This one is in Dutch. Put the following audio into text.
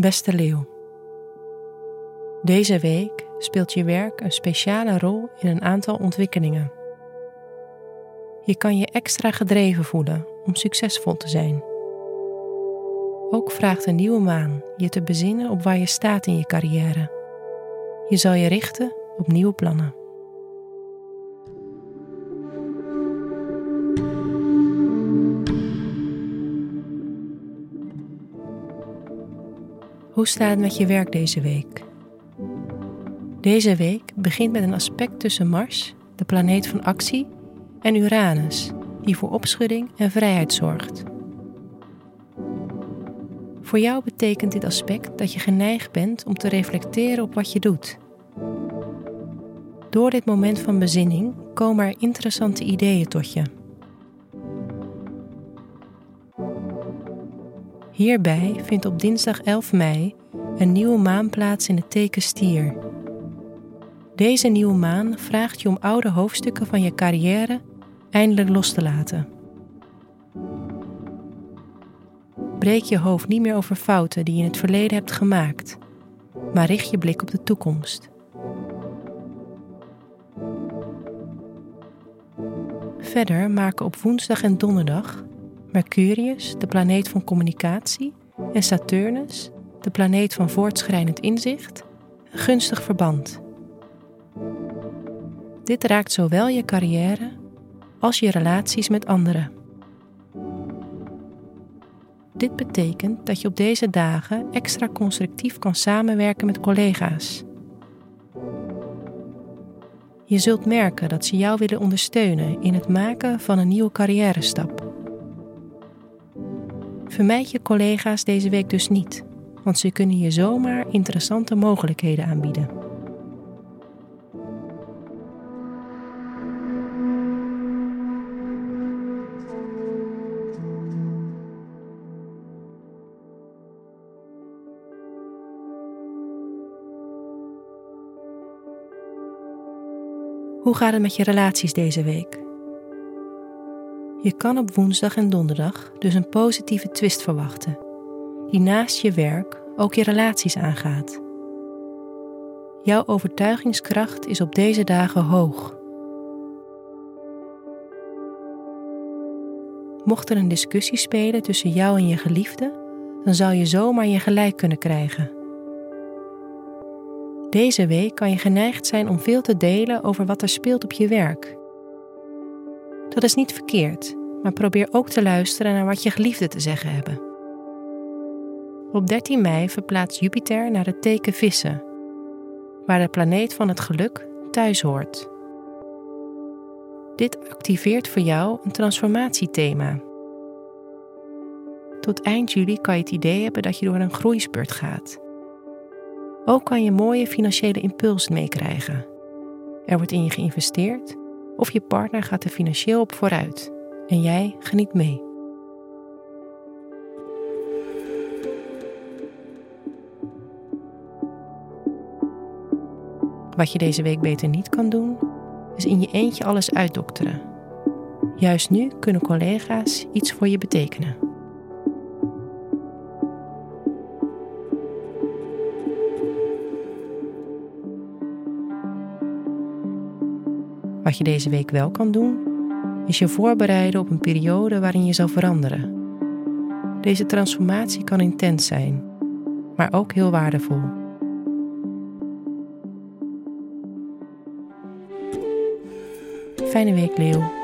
Beste Leeuw. Deze week speelt je werk een speciale rol in een aantal ontwikkelingen. Je kan je extra gedreven voelen om succesvol te zijn. Ook vraagt een nieuwe maan je te bezinnen op waar je staat in je carrière. Je zal je richten op nieuwe plannen. Hoe staat het met je werk deze week? Deze week begint met een aspect tussen Mars, de planeet van actie, en Uranus, die voor opschudding en vrijheid zorgt. Voor jou betekent dit aspect dat je geneigd bent om te reflecteren op wat je doet. Door dit moment van bezinning komen er interessante ideeën tot je. Hierbij vindt op dinsdag 11 mei een nieuwe maan plaats in het teken Stier. Deze nieuwe maan vraagt je om oude hoofdstukken van je carrière eindelijk los te laten. Breek je hoofd niet meer over fouten die je in het verleden hebt gemaakt, maar richt je blik op de toekomst. Verder maken op woensdag en donderdag Mercurius, de planeet van communicatie, en Saturnus, de planeet van voortschrijdend inzicht, een gunstig verband. Dit raakt zowel je carrière als je relaties met anderen. Dit betekent dat je op deze dagen extra constructief kan samenwerken met collega's. Je zult merken dat ze jou willen ondersteunen in het maken van een nieuwe carrière stap. Vermijd je collega's deze week dus niet, want ze kunnen je zomaar interessante mogelijkheden aanbieden. Hoe gaat het met je relaties deze week? Je kan op woensdag en donderdag dus een positieve twist verwachten, die naast je werk ook je relaties aangaat. Jouw overtuigingskracht is op deze dagen hoog. Mocht er een discussie spelen tussen jou en je geliefde, dan zou je zomaar je gelijk kunnen krijgen. Deze week kan je geneigd zijn om veel te delen over wat er speelt op je werk. Dat is niet verkeerd, maar probeer ook te luisteren naar wat je geliefden te zeggen hebben. Op 13 mei verplaatst Jupiter naar het teken Vissen, waar de planeet van het geluk thuis hoort. Dit activeert voor jou een transformatiethema. Tot eind juli kan je het idee hebben dat je door een groeispurt gaat. Ook kan je mooie financiële impulsen meekrijgen. Er wordt in je geïnvesteerd of je partner gaat er financieel op vooruit en jij geniet mee. Wat je deze week beter niet kan doen, is in je eentje alles uitdokteren. Juist nu kunnen collega's iets voor je betekenen. Wat je deze week wel kan doen, is je voorbereiden op een periode waarin je zal veranderen. Deze transformatie kan intens zijn, maar ook heel waardevol. Fijne week, Leeuw.